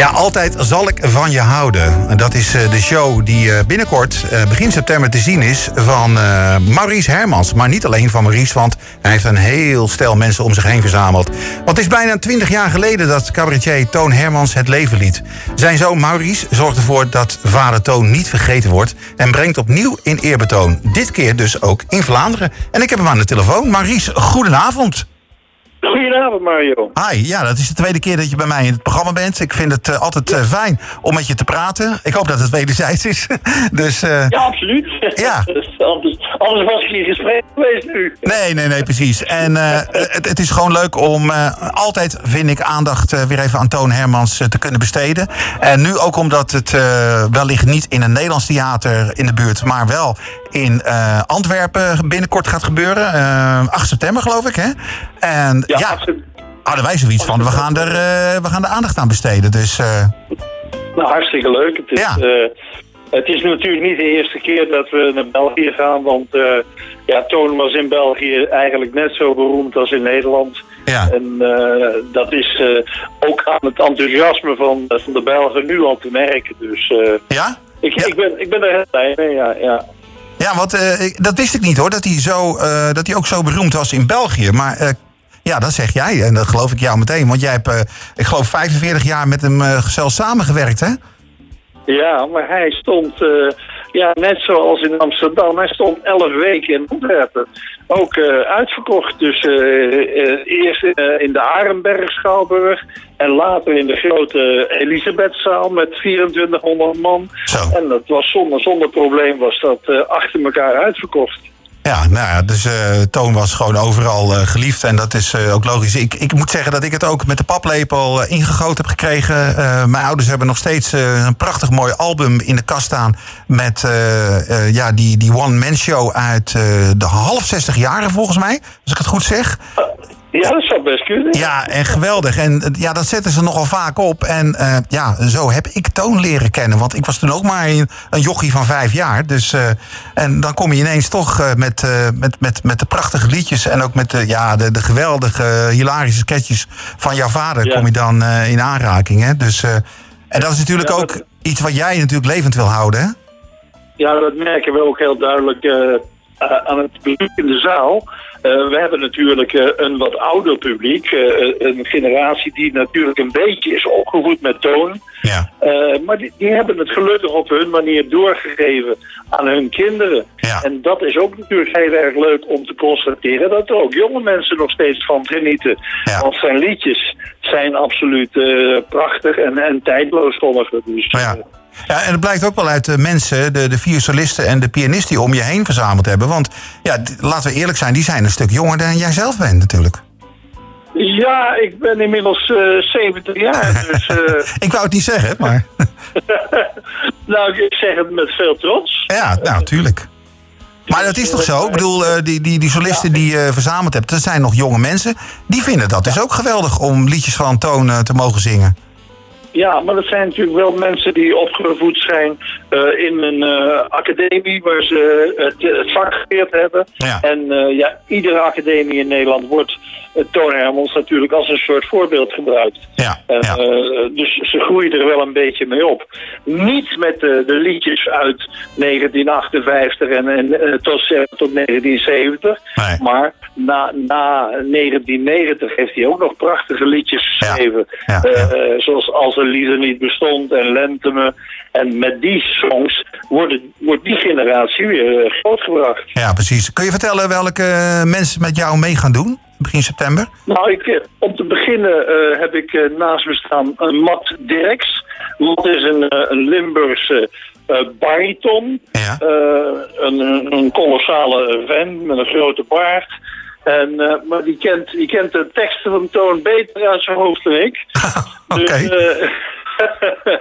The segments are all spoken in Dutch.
Ja, altijd zal ik van je houden. En Dat is eh, de show die eh, binnenkort, eh, begin september, te zien is van Maurice Hermans. Maar niet alleen van Maurice, want hij heeft een heel stel mensen om zich heen verzameld. Want het is bijna 20 jaar geleden dat cabaretier Toon Hermans het leven liet. Zijn zoon Maurice zorgt ervoor dat vader Toon niet vergeten wordt... en brengt opnieuw in eerbetoon. Dit keer dus ook in Vlaanderen. En ik heb hem aan de telefoon. Maurice, goedenavond. Goedenavond Mario. Hi, ja, dat is de tweede keer dat je bij mij in het programma bent. Ik vind het eh, altijd eh, fijn om met je te praten. Ik hoop dat het wederzijds is. dus, eh, Ja, absoluut. Ja. anders, anders was ik in gesprek geweest nu. Nee, nee, nee, precies. En het, het is gewoon leuk om altijd, vind ik, aandacht weer even aan Toon Hermans te kunnen besteden. En nu ook omdat het wellicht niet in een Nederlands theater in de buurt, maar wel in Antwerpen binnenkort gaat gebeuren. Eh 8 september, geloof ik, hè? En ja, Ja, hadden wij zoiets van, we gaan er, eh, we gaan er aandacht aan besteden. Dus eh, Nou, hartstikke leuk. Het is, Ja. eh, het is natuurlijk niet de eerste keer dat we naar België gaan, want ja, Toon was in België eigenlijk net zo beroemd als in Nederland. ja. En dat is ook aan het enthousiasme van, van de Belgen nu al te merken. Dus Ja? ik, Ja. ik, ben, ik ben er heel blij mee, ja. ja. Ja, want dat wist ik niet hoor, dat hij, zo, dat hij ook zo beroemd was in België. Maar ja, dat zeg jij en dat geloof ik jou meteen. Want jij hebt, eh, ik geloof, 45 jaar met hem eh zelfs samengewerkt, hè? Ja, maar hij stond, eh, ja, net zoals in Amsterdam, hij stond elf weken in Antwerpen. Ook uitverkocht. Dus eerst in de Arenberg Schouwburg en later in de grote Elisabethzaal met 2400 man. Zo. En dat was zonder, zonder probleem was dat achter elkaar uitverkocht. Ja, nou ja, dus eh, Toon was gewoon overal eh, geliefd en dat is eh, ook logisch. Ik, ik moet zeggen dat ik het ook met de paplepel ingegoten heb gekregen. Mijn ouders hebben nog steeds een prachtig mooi album in de kast staan... met ja, die, die one-man show uit de half 60 jaren volgens mij, als ik het goed zeg. Ja, dat zou best kunnen. Ja, en geweldig. En eh, ja, dat zetten ze nogal vaak op. En eh, ja, zo heb ik Toon leren kennen. Want ik was toen ook maar een, een jochie van vijf jaar. Dus, eh, en dan kom je ineens toch met, met, met, met de prachtige liedjes... en ook met de, ja, de, de geweldige, hilarische sketches van jouw vader... Ja. kom je dan in aanraking. Hè? Dus, en dat is natuurlijk Ja, ook iets wat jij natuurlijk levend wil houden. Hè? Ja, dat merken we ook heel duidelijk eh, aan het publiek in de zaal. Eh, we hebben natuurlijk eh, een wat ouder publiek. een generatie die natuurlijk een beetje is opgevoed met toon. Ja. Maar die, die hebben het gelukkig op hun manier doorgegeven aan hun kinderen. Ja. En dat is ook natuurlijk heel erg leuk om te constateren... dat er ook jonge mensen nog steeds van genieten. Ja. Want zijn liedjes zijn absoluut prachtig en, en tijdloos sommige. Dus, ja. Eh, Ja, en het blijkt ook wel uit de mensen, de, de vier solisten en de pianist die om je heen verzameld hebben. Want ja, laten we eerlijk zijn, die zijn een stuk jonger dan jij zelf bent natuurlijk. Ja, ik ben inmiddels eh 70 jaar. Dus, eh, Ik wou het niet zeggen, maar nou, ik zeg het met veel trots. ja, nou, natuurlijk. Maar dat is toch zo? Ik bedoel, eh, die, die, die solisten die je verzameld hebt, dat zijn nog jonge mensen. Die vinden dat dus ook geweldig om liedjes van Toon eh, te mogen zingen. Ja, maar dat zijn natuurlijk wel mensen die opgevoed zijn eh, in een eh, academie waar ze het, het vak geleerd hebben. Ja. En eh, ja, iedere academie in Nederland wordt Toon Hermans natuurlijk als een soort voorbeeld gebruikt. Ja, eh, dus ze groeien er wel een beetje mee op. Niet met de, de liedjes uit 1958 en, en eh, tot, tot 1970. Nee. Maar na, na 1990 heeft hij ook nog prachtige liedjes geschreven. Ja, Eh, eh, zoals Als er liefde niet bestond en Lenteme. En met die songs worden, wordt die generatie weer eh, grootgebracht. ja, precies. Kun je vertellen welke eh, mensen met jou mee gaan doen? Begin september? Nou, ik, eh, om te beginnen heb ik naast me staan eh, Matt Dirks. Matt is een, een Limburgse bariton. Ja. Een, een- kolossale vent met een grote baard. En, maar die kent, die kent de teksten van Toon beter uit zijn hoofd dan ik. Oké. Dus,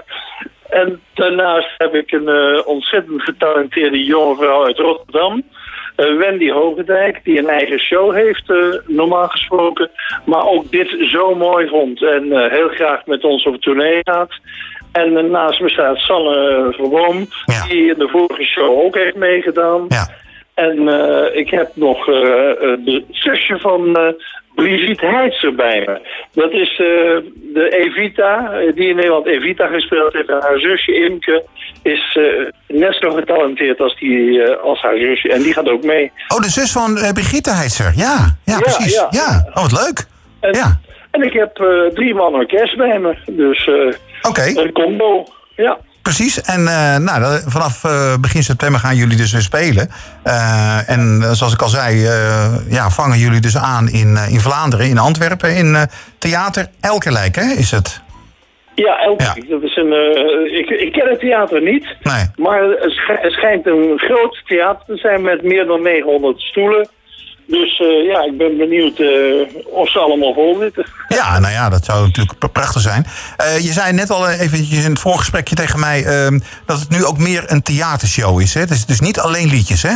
daarnaast heb ik een eh, ontzettend getalenteerde jonge vrouw uit Rotterdam. eh, Wendy Hogendijk, die een eigen show heeft, eh, normaal gesproken. Maar ook dit zo mooi vond en heel graag met ons op tournee gaat. En naast me staat Sanne Verboom, Ja. die in de vorige show ook heeft meegedaan. Ja. En eh, ik heb nog eh, eh, de zusje van Brigitte Heitzer bij me. Dat is de Evita, die in Nederland Evita gespeeld heeft. En haar zusje Imke is net zo getalenteerd als, die, als haar zusje. En die gaat ook mee. Oh, de zus van Brigitte Heitzer. Ja, ja, precies. Ja. ja. Oh, wat leuk. En, ja. en ik heb drie man orkest bij me. Dus okay. een combo. Ja. Precies. En uh, nou, vanaf uh, begin september gaan jullie dus weer spelen. Uh, en zoals ik al zei, ja, vangen jullie dus aan in, in Vlaanderen, in Antwerpen, in Theater Elkerlijk, hè, is het? Ja, Elkerlijk. Ja. Dat is een, ik, ik ken het theater niet, nee. maar het schijnt een groot theater te zijn met meer dan 900 stoelen. Dus uh, ja, ik ben benieuwd uh, of ze allemaal vol zitten. Ja, nou ja, dat zou natuurlijk prachtig zijn. Uh, je zei net al eventjes in het voorgesprekje tegen mij... Ehm, dat het nu ook meer een theatershow is, hè? Het is dus niet alleen liedjes, hè?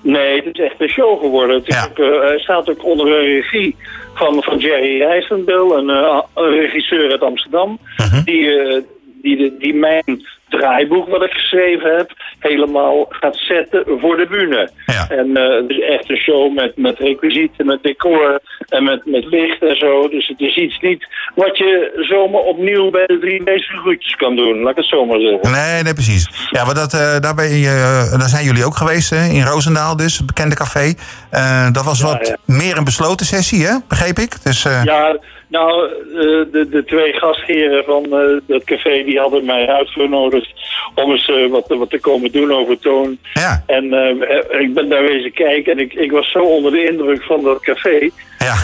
Nee, het is echt een show geworden. Het ja. ook, staat ook onder de regie van, van Jerry Rijstenbil, een, een regisseur uit Amsterdam... -huh. die, die, die mijn draaiboek wat ik geschreven heb helemaal gaat zetten voor de bühne. Ja. En uh, dus echt een show met, met requisieten, met decor en met, met licht en zo. Dus het is iets niet wat je zomaar opnieuw bij de drie meeste groetjes kan doen. Laat ik het zomaar zeggen. Nee, nee, precies. Ja, maar dat, uh, daar, ben je, uh, daar zijn jullie ook geweest, hè? in Roosendaal dus, het bekende café. dat was ja, wat ja. meer een besloten sessie, hè? begreep ik? Dus, Ja, nou, de, de twee gastheren van dat café die hadden mij uitgenodigd om eens wat, wat te komen doen over toon. Ja. En uh, ik ben daar wezen kijken en ik, ik was zo onder de indruk van dat café. Ja.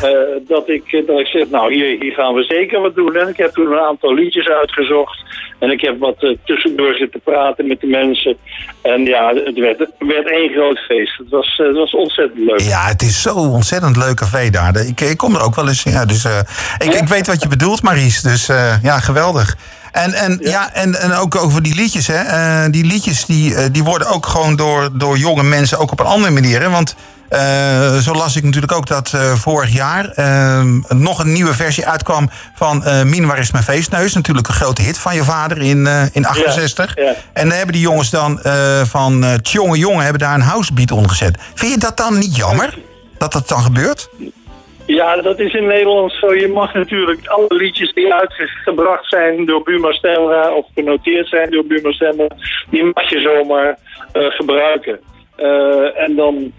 Dat, ik, dat ik zeg, nou hier, hier gaan we zeker wat doen. En ik heb toen een aantal liedjes uitgezocht. En ik heb wat tussendoor zitten praten met de mensen. En ja, het werd, het werd één groot feest. Het was, het was ontzettend leuk. Ja, het is zo ontzettend leuk café daar. Ik, ik kom er ook wel eens. Ja, dus, ik, ik weet wat je bedoelt, Maries. Dus ja, geweldig. En, en, ja. ja. en, en ook over die liedjes. Hè. Uh, die liedjes die, uh, die worden ook gewoon door, door jonge mensen ook op een andere manier. Hè. Want uh, zo las ik natuurlijk ook dat vorig jaar ehm, nog een nieuwe versie uitkwam van waar is mijn feestneus? Natuurlijk een grote hit van je vader in, in 68. Ja, ja. En dan hebben die jongens dan van Tjonge Jonge hebben daar een housebeat onder gezet. Vind je dat dan niet jammer? Dat dat dan gebeurt? Ja, dat is in Nederland zo. Je mag natuurlijk alle liedjes die uitgebracht zijn door Buma Stemra of genoteerd zijn door Buma Stemra, die mag je zomaar uh, gebruiken. Uh, en dan,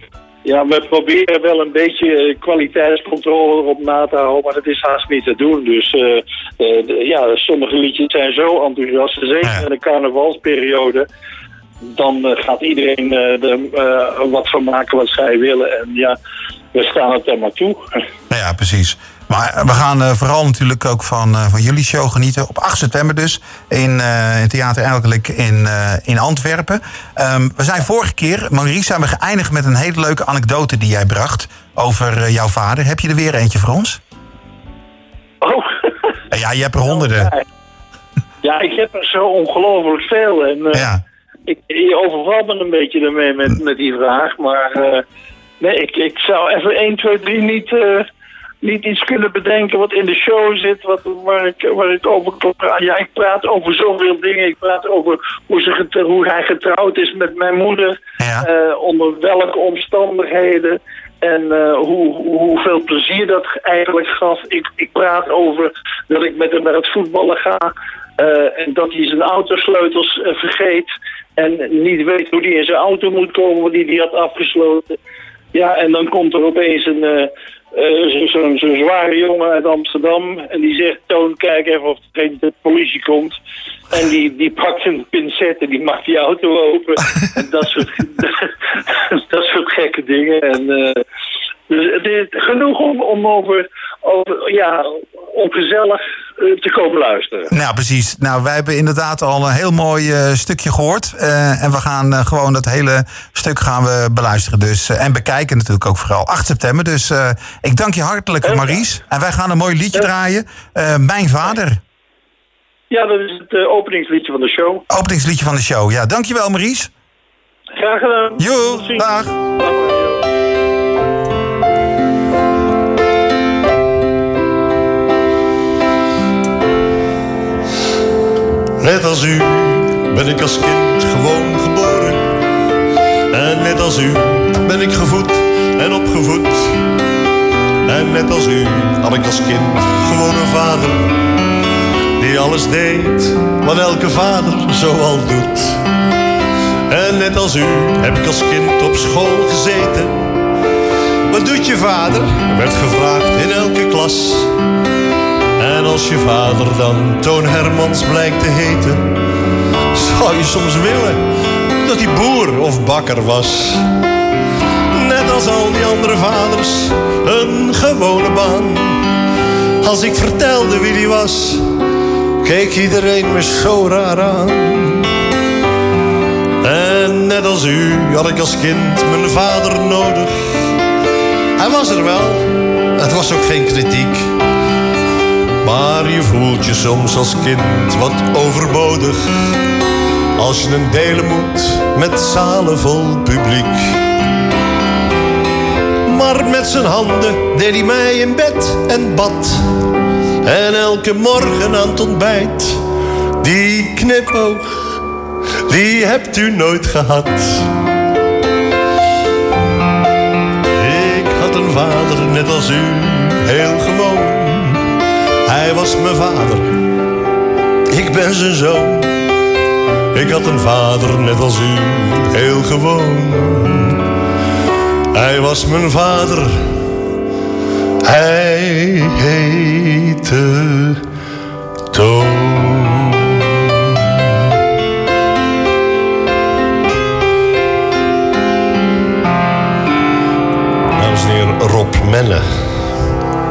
ja, we proberen wel een beetje kwaliteitscontrole erop na te houden, maar dat is haast niet te doen. Dus uh, de, ja, sommige liedjes zijn zo enthousiast, zeker in de carnavalsperiode dan uh, gaat iedereen uh, er uh, wat van maken wat zij willen. En ja, we staan het er maar toe. Nou ja, precies. Maar we gaan vooral natuurlijk ook van, van jullie show genieten. Op 8 september dus. In, in Theater Elkelijk in, in Antwerpen. Um, we zijn vorige keer, Maurice, zijn we geëindigd met een hele leuke anekdote die jij bracht. Over jouw vader. Heb je er weer eentje voor ons? Oh. Ja, je hebt er honderden. Ja, ik heb er zo ongelooflijk veel. En, ja ik, je overvalt me een beetje daarmee met, met die vraag. Maar nee, ik, ik zou even 1, 2, 3 niet, uh, niet iets kunnen bedenken wat in de show zit. Wat, waar, ik, waar ik over kan praten. Ja, ik praat over zoveel dingen. Ik praat over hoe, ze hoe hij getrouwd is met mijn moeder. Ja. Uh, onder welke omstandigheden. En uh, hoe, hoeveel plezier dat eigenlijk gaf. Ik, ik praat over dat ik met hem naar het voetballen ga. Uh, en dat hij zijn autosleutels uh, vergeet. En niet weet hoe hij in zijn auto moet komen die hij had afgesloten. Ja, en dan komt er opeens een uh, zo'n zo zware jongen uit Amsterdam. En die zegt, Toon, kijk even of de politie komt. En die, die pakt een pincet en die maakt die auto open. en dat soort, dat soort gekke dingen. En, dus het is genoeg om, om over, over, ja, om gezellig te komen luisteren. Nou, precies. Nou, wij hebben inderdaad al een heel mooi uh, stukje gehoord. En we gaan gewoon dat hele stuk gaan we beluisteren. Dus, en bekijken natuurlijk ook vooral 8 september. Dus ik dank je hartelijk. Maries. En wij gaan een mooi liedje draaien. Mijn vader. Ja, dat is het openingsliedje van de show. Openingsliedje van de show. Ja, dankjewel, Maries. Graag gedaan. Jo, dag. Net als u ben ik als kind gewoon geboren. En net als u ben ik gevoed en opgevoed. En net als u had ik als kind gewoon een vader die alles deed wat elke vader zoal doet. En net als u heb ik als kind op school gezeten. Wat doet je vader? werd gevraagd in elke klas. En als je vader dan Toon Hermans blijkt te heten, zou je soms willen dat hij boer of bakker was. Net als al die andere vaders, een gewone baan. Als ik vertelde wie die was, keek iedereen me zo raar aan. En net als u had ik als kind mijn vader nodig. Hij was er wel, het was ook geen kritiek. Maar je voelt je soms als kind wat overbodig. Als je een delen moet met zalen vol publiek. Maar met zijn handen deed hij mij in bed en bad. En elke morgen aan het ontbijt, die knipoog, die hebt u nooit gehad. Ik had een vader net als u, heel gewoon. Hij was mijn vader, ik ben zijn zoon. Ik had een vader net als u, heel gewoon. Hij was mijn vader, hij heette Toon. Dames en heren, Rob Menne.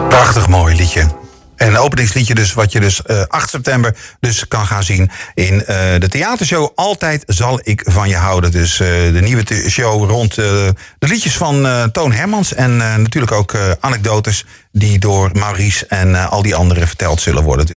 Prachtig mooi liedje. En een openingsliedje dus, wat je dus eh 8 september dus kan gaan zien in eh, de theatershow Altijd zal ik van je houden. Dus eh, de nieuwe show rond de liedjes van Toon Hermans. En natuurlijk ook anekdotes die door Maurice en al die anderen verteld zullen worden.